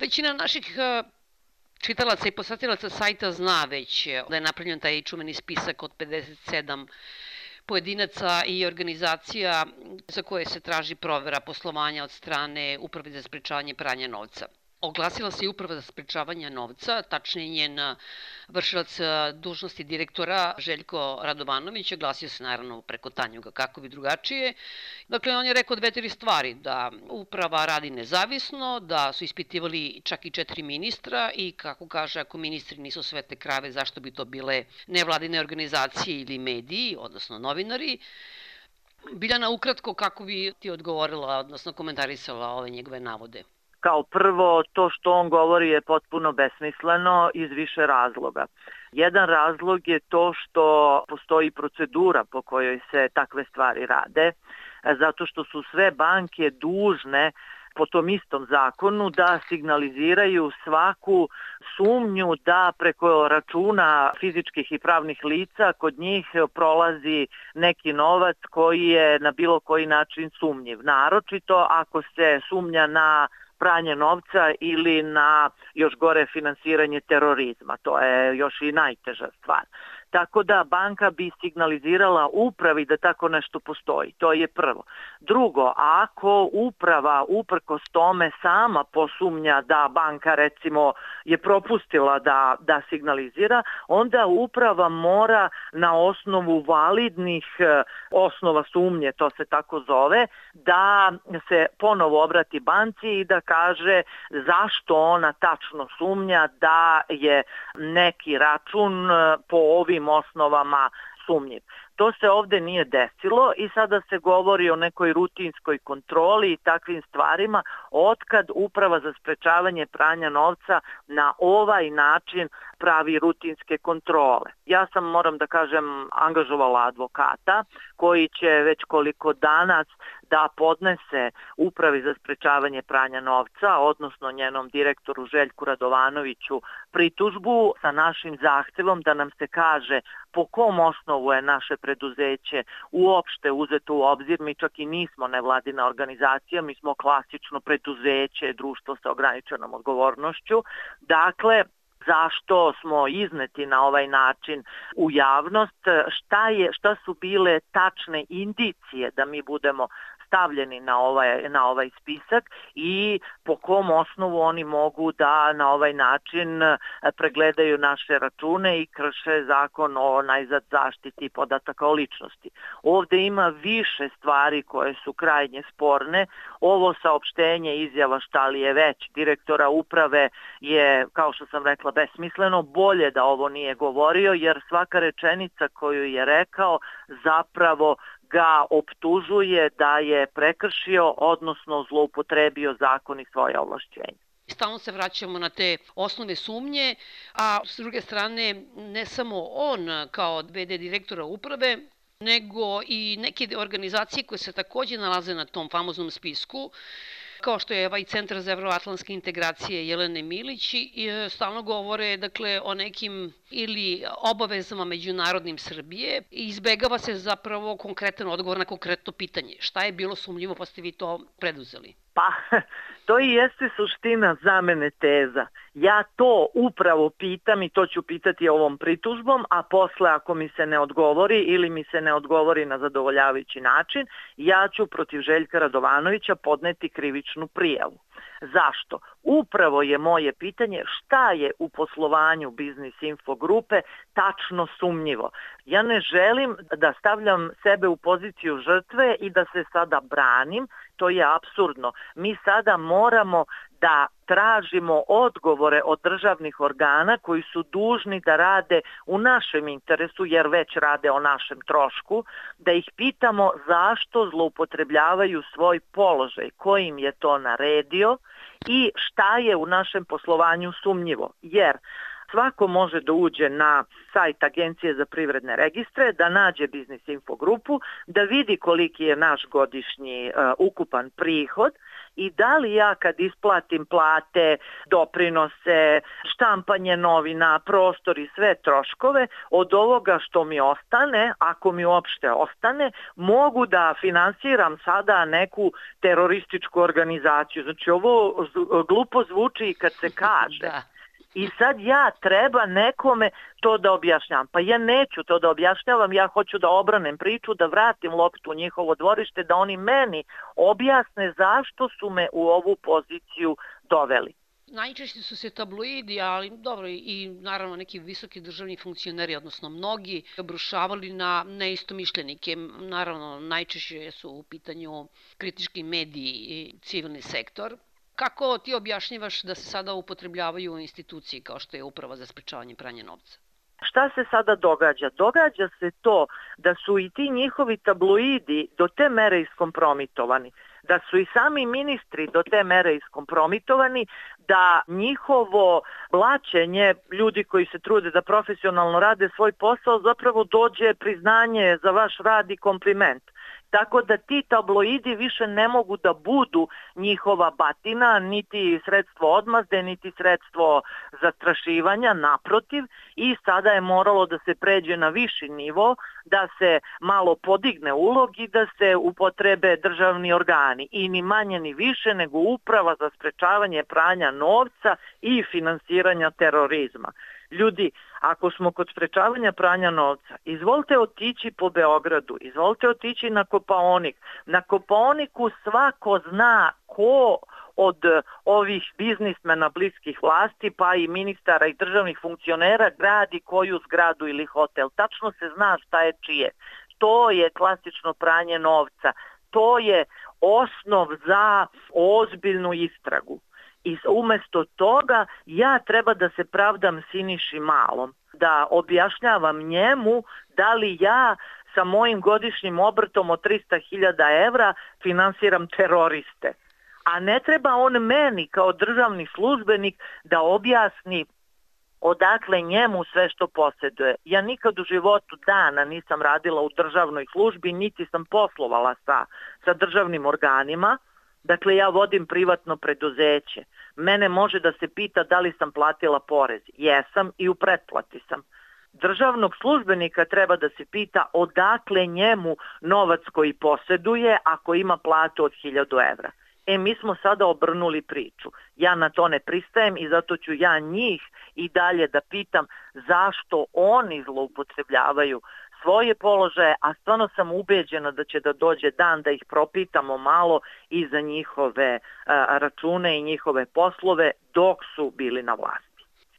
Većina naših e, čitalaca i posatilaca sajta zna već da je napravljen taj čumeni spisak od 57 pojedinaca i organizacija za koje se traži provera poslovanja od strane Uprave za sprečavanje pranja novca. Oglasila se i uprava za sprečavanje novca, tačnije njen vršilac dužnosti direktora Željko Radovanović, oglasio se naravno preko Tanjuga kako bi drugačije. Dakle, on je rekao dve, tri stvari, da uprava radi nezavisno, da su ispitivali čak i četiri ministra i kako kaže, ako ministri nisu svete krave, zašto bi to bile nevladine organizacije ili mediji, odnosno novinari. Biljana, ukratko, kako bi ti odgovorila, odnosno komentarisala ove njegove navode? Kao prvo, to što on govori je potpuno besmisleno iz više razloga. Jedan razlog je to što postoji procedura po kojoj se takve stvari rade, zato što su sve banke dužne po tom istom zakonu da signaliziraju svaku sumnju da preko računa fizičkih i pravnih lica kod njih prolazi neki novac koji je na bilo koji način sumnjiv. Naročito ako se sumnja na pranje novca ili na još gore finansiranje terorizma. To je još i najteža stvar. Tako da banka bi signalizirala upravi da tako nešto postoji. To je prvo. Drugo, ako uprava uprkos tome sama posumnja da banka recimo je propustila da, da signalizira, onda uprava mora na osnovu validnih e, osnova sumnje, to se tako zove, da se ponovo obrati banci i da kaže zašto ona tačno sumnja da je neki račun e, po ovim osnovama sumnjiv. To se ovde nije desilo i sada se govori o nekoj rutinskoj kontroli i takvim stvarima otkad Uprava za sprečavanje pranja novca na ovaj način pravi rutinske kontrole. Ja sam, moram da kažem, angažovala advokata koji će već koliko danas da podnese Upravi za sprečavanje pranja novca, odnosno njenom direktoru Željku Radovanoviću, pritužbu sa našim zahtevom da nam se kaže po kom osnovu je naše preduzeće uopšte uzeto u obzir. Mi čak i nismo nevladina organizacija, mi smo klasično preduzeće, društvo sa ograničenom odgovornošću. Dakle, zašto smo izneti na ovaj način u javnost, šta, je, šta su bile tačne indicije da mi budemo stavljeni na ovaj, na ovaj spisak i po kom osnovu oni mogu da na ovaj način e, pregledaju naše račune i krše zakon o najzad zaštiti podataka o ličnosti. Ovde ima više stvari koje su krajnje sporne. Ovo saopštenje izjava šta li je već direktora uprave je, kao što sam rekla, besmisleno. Bolje da ovo nije govorio jer svaka rečenica koju je rekao zapravo ga optužuje da je prekršio, odnosno zloupotrebio zakon i svoje ovlašćenje. Stalno se vraćamo na te osnove sumnje, a s druge strane ne samo on kao VD direktora uprave, nego i neke organizacije koje se takođe nalaze na tom famoznom spisku, kao što je ovaj Centar za evroatlantske integracije Jelene Milić i e, stalno govore dakle, o nekim ili obavezama međunarodnim Srbije i izbegava se zapravo konkretan odgovor na konkretno pitanje. Šta je bilo sumljivo pa ste vi to preduzeli? Pa, to i jeste suština zamene teza. Ja to upravo pitam i to ću pitati ovom pritužbom, a posle ako mi se ne odgovori ili mi se ne odgovori na zadovoljavajući način, ja ću protiv Željka Radovanovića podneti krivičnu prijavu. Zašto? Upravo je moje pitanje šta je u poslovanju Biznis Info grupe tačno sumnjivo. Ja ne želim da stavljam sebe u poziciju žrtve i da se sada branim, to je absurdno. Mi sada moramo da tražimo odgovore od državnih organa koji su dužni da rade u našem interesu jer već rade o našem trošku, da ih pitamo zašto zloupotrebljavaju svoj položaj, ko im je to naredio i šta je u našem poslovanju sumnjivo. Jer svako može da uđe na sajt Agencije za privredne registre, da nađe Biznis Info grupu, da vidi koliki je naš godišnji uh, ukupan prihod i da li ja kad isplatim plate, doprinose, štampanje novina, prostor i sve troškove, od ovoga što mi ostane, ako mi uopšte ostane, mogu da finansiram sada neku terorističku organizaciju. Znači ovo glupo zvuči kad se kaže. da I sad ja treba nekome to da objašnjam. Pa ja neću to da objašnjavam, ja hoću da obranem priču, da vratim loptu u njihovo dvorište, da oni meni objasne zašto su me u ovu poziciju doveli. Najčešće su se tabloidi, ali dobro i naravno neki visoki državni funkcioneri, odnosno mnogi, obrušavali na neistomišljenike. Naravno, najčešće su u pitanju kritički mediji i civilni sektor. Kako ti objašnjivaš da se sada upotrebljavaju u instituciji kao što je Uprava za sprečavanje pranja novca? Šta se sada događa? Događa se to da su i ti njihovi tabloidi do te mere iskompromitovani, da su i sami ministri do te mere iskompromitovani, da njihovo blaćenje ljudi koji se trude da profesionalno rade svoj posao zapravo dođe priznanje za vaš rad i kompliment. Tako da ti tabloidi više ne mogu da budu njihova batina, niti sredstvo odmazde, niti sredstvo zastrašivanja, naprotiv, i sada je moralo da se pređe na viši nivo, da se malo podigne ulog i da se upotrebe državni organi. I ni manje ni više nego uprava za sprečavanje pranja novca i finansiranja terorizma. Ljudi, ako smo kod sprečavanja pranja novca, izvolite otići po Beogradu, izvolite otići na Kopaonik. Na Kopaoniku svako zna ko od ovih biznismena bliskih vlasti, pa i ministara i državnih funkcionera gradi koju zgradu ili hotel. Tačno se zna šta je čije. To je klasično pranje novca. To je osnov za ozbiljnu istragu. I umesto toga ja treba da se pravdam Siniši Malom, da objašnjavam njemu da li ja sa mojim godišnjim obrtom od 300.000 evra finansiram teroriste. A ne treba on meni kao državni službenik da objasni odakle njemu sve što posjeduje. Ja nikad u životu dana nisam radila u državnoj službi, niti sam poslovala sa, sa državnim organima, Dakle, ja vodim privatno preduzeće. Mene može da se pita da li sam platila porez. Jesam i u pretplati sam. Državnog službenika treba da se pita odakle njemu novac koji poseduje ako ima platu od 1000 evra. E, mi smo sada obrnuli priču. Ja na to ne pristajem i zato ću ja njih i dalje da pitam zašto oni zloupotrebljavaju svoje položaje, a stvarno sam ubeđena da će da dođe dan da ih propitamo malo i za njihove račune i njihove poslove dok su bili na vlasti.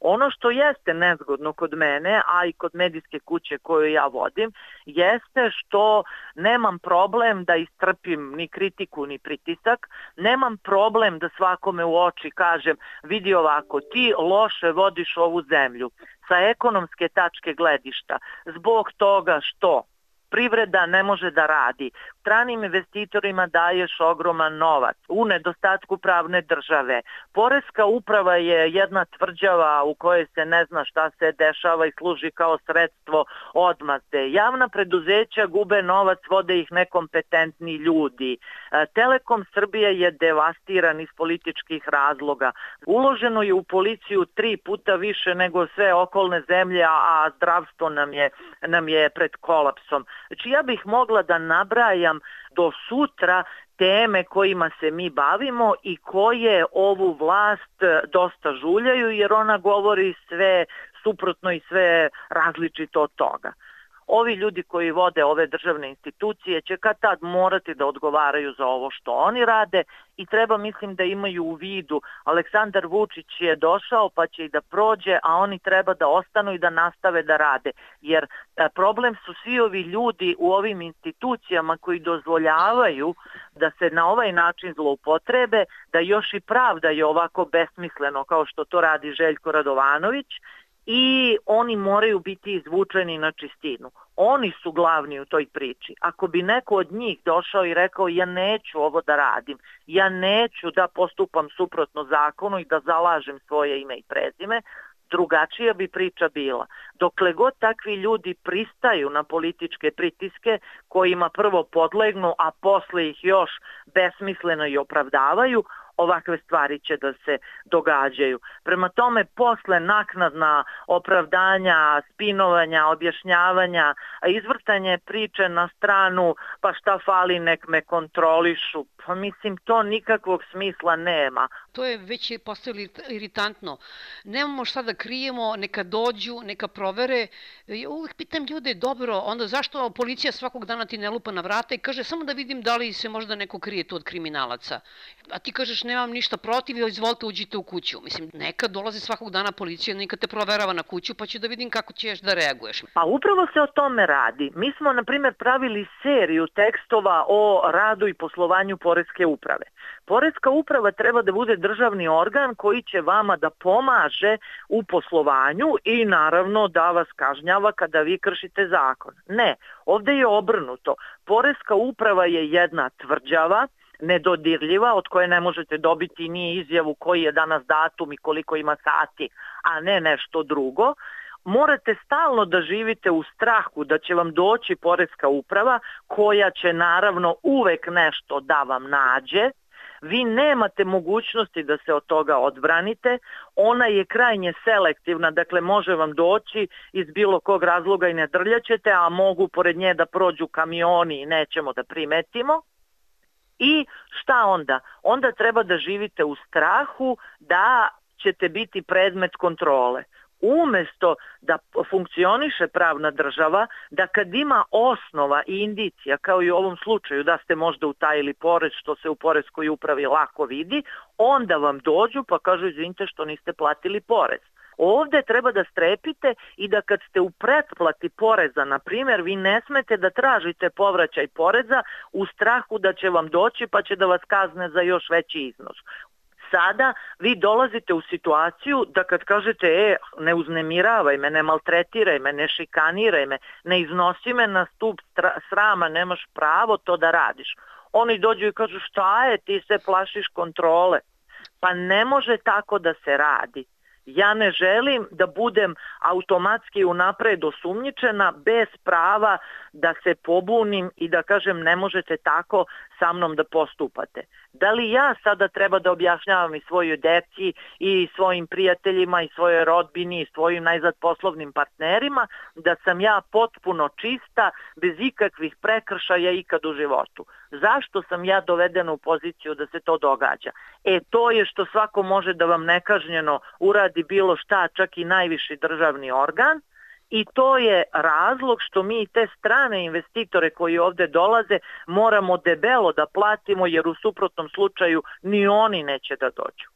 Ono što jeste nezgodno kod mene, a i kod medijske kuće koju ja vodim, jeste što nemam problem da istrpim ni kritiku ni pritisak, nemam problem da svakome u oči kažem vidi ovako, ti loše vodiš ovu zemlju sa ekonomske tačke gledišta. Zbog toga što privreda ne može da radi. Stranim investitorima daješ ogroman novac u nedostatku pravne države. Poreska uprava je jedna tvrđava u kojoj se ne zna šta se dešava i služi kao sredstvo odmazde. Javna preduzeća gube novac, vode ih nekompetentni ljudi. E, Telekom Srbije je devastiran iz političkih razloga. Uloženo je u policiju tri puta više nego sve okolne zemlje, a zdravstvo nam je, nam je pred kolapsom. Znači ja bih mogla da nabrajam do sutra teme kojima se mi bavimo i koje ovu vlast e, dosta žuljaju jer ona govori sve suprotno i sve različito od toga ovi ljudi koji vode ove državne institucije će kad tad morati da odgovaraju za ovo što oni rade i treba mislim da imaju u vidu Aleksandar Vučić je došao pa će i da prođe, a oni treba da ostanu i da nastave da rade. Jer e, problem su svi ovi ljudi u ovim institucijama koji dozvoljavaju da se na ovaj način zloupotrebe, da još i pravda je ovako besmisleno kao što to radi Željko Radovanović i oni moraju biti izvučeni na čistinu. Oni su glavni u toj priči. Ako bi neko od njih došao i rekao ja neću ovo da radim, ja neću da postupam suprotno zakonu i da zalažem svoje ime i prezime, drugačija bi priča bila. Dokle god takvi ljudi pristaju na političke pritiske kojima prvo podlegnu, a posle ih još besmisleno i opravdavaju, ovakve stvari će da se događaju. Prema tome, posle naknadna opravdanja, spinovanja, objašnjavanja, izvrtanje priče na stranu, pa šta fali, nek me kontrolišu, pa mislim, to nikakvog smisla nema. To je već je postalo iritantno. Nemamo šta da krijemo, neka dođu, neka provere. Ja uvijek pitam ljude, dobro, onda zašto policija svakog dana ti ne lupa na vrata i kaže samo da vidim da li se možda neko krije tu od kriminalaca. A ti kažeš nemam ništa protiv, izvolite uđite u kuću. Mislim, neka dolazi svakog dana policija, neka te proverava na kuću, pa ću da vidim kako ćeš da reaguješ. Pa upravo se o tome radi. Mi smo, na primjer, pravili seriju tekstova o radu i poslovanju Poreske uprave. Poreska uprava treba da bude državni organ koji će vama da pomaže u poslovanju i naravno da vas kažnjava kada vi kršite zakon. Ne, ovde je obrnuto. Poreska uprava je jedna tvrđava, nedodirljiva od koje ne možete dobiti ni izjavu koji je danas datum i koliko ima sati, a ne nešto drugo, morate stalno da živite u strahu da će vam doći poreska uprava koja će naravno uvek nešto da vam nađe, vi nemate mogućnosti da se od toga odbranite, ona je krajnje selektivna, dakle može vam doći iz bilo kog razloga i ne drljaćete, a mogu pored nje da prođu kamioni i nećemo da primetimo. I šta onda? Onda treba da živite u strahu da ćete biti predmet kontrole. Umesto da funkcioniše pravna država, da kad ima osnova i indicija, kao i u ovom slučaju da ste možda utajili porez, što se u porezkoj upravi lako vidi, onda vam dođu pa kažu izvinite što niste platili porez. Ovde treba da strepite i da kad ste u pretplati poreza, na primjer, vi ne smete da tražite povraćaj poreza u strahu da će vam doći pa će da vas kazne za još veći iznos sada vi dolazite u situaciju da kad kažete e, ne uznemiravaj me, ne maltretiraj me, ne šikaniraj me, ne iznosi me na stup srama, nemaš pravo to da radiš. Oni dođu i kažu šta je, ti se plašiš kontrole. Pa ne može tako da se radi. Ja ne želim da budem automatski unapred osumnjičena bez prava da se pobunim i da kažem ne možete tako sa mnom da postupate. Da li ja sada treba da objašnjavam i svojoj deci i svojim prijateljima i svojoj rodbini i svojim najzad poslovnim partnerima da sam ja potpuno čista bez ikakvih prekršaja ikad u životu. Zašto sam ja dovedena u poziciju da se to događa? E to je što svako može da vam nekažnjeno uradi bilo šta, čak i najviši državni organ, i to je razlog što mi te strane investitore koji ovde dolaze moramo debelo da platimo jer u suprotnom slučaju ni oni neće da dođu.